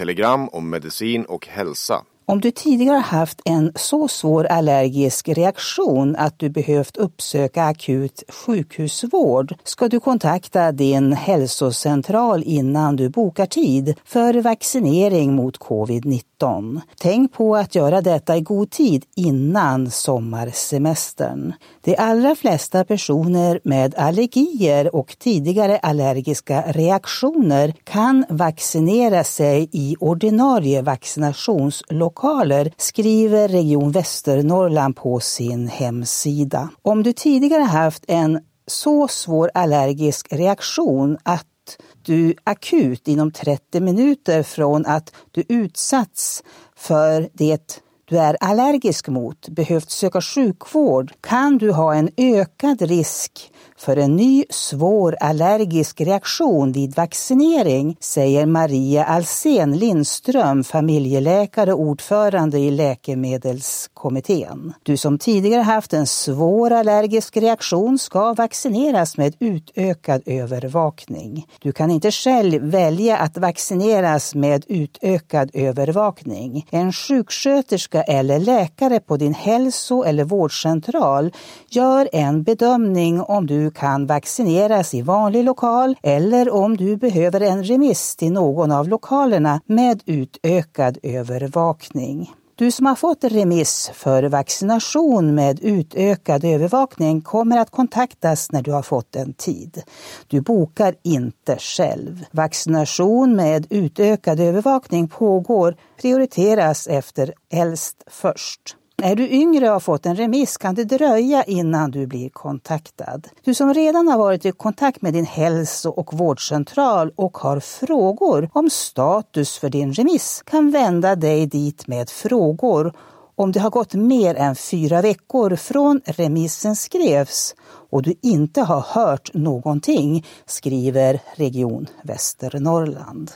telegram om medicin och hälsa. Om du tidigare haft en så svår allergisk reaktion att du behövt uppsöka akut sjukhusvård ska du kontakta din hälsocentral innan du bokar tid för vaccinering mot covid-19. Tänk på att göra detta i god tid innan sommarsemestern. De allra flesta personer med allergier och tidigare allergiska reaktioner kan vaccinera sig i ordinarie vaccinationslokaler, skriver Region Västernorrland på sin hemsida. Om du tidigare haft en så svår allergisk reaktion att du akut inom 30 minuter från att du utsatts för det du är allergisk mot behövt söka sjukvård kan du ha en ökad risk för en ny svår allergisk reaktion vid vaccinering, säger Maria Alsen Lindström, familjeläkare och ordförande i Läkemedelskommittén. Du som tidigare haft en svår allergisk reaktion ska vaccineras med utökad övervakning. Du kan inte själv välja att vaccineras med utökad övervakning. En sjuksköterska eller läkare på din hälso eller vårdcentral gör en bedömning om du du kan vaccineras i vanlig lokal eller om du behöver en remiss till någon av lokalerna med utökad övervakning. Du som har fått remiss för vaccination med utökad övervakning kommer att kontaktas när du har fått en tid. Du bokar inte själv. Vaccination med utökad övervakning pågår, prioriteras efter äldst först. Är du yngre och har fått en remiss kan det dröja innan du blir kontaktad. Du som redan har varit i kontakt med din hälso och vårdcentral och har frågor om status för din remiss kan vända dig dit med frågor om det har gått mer än fyra veckor från remissen skrevs och du inte har hört någonting, skriver Region Västernorrland.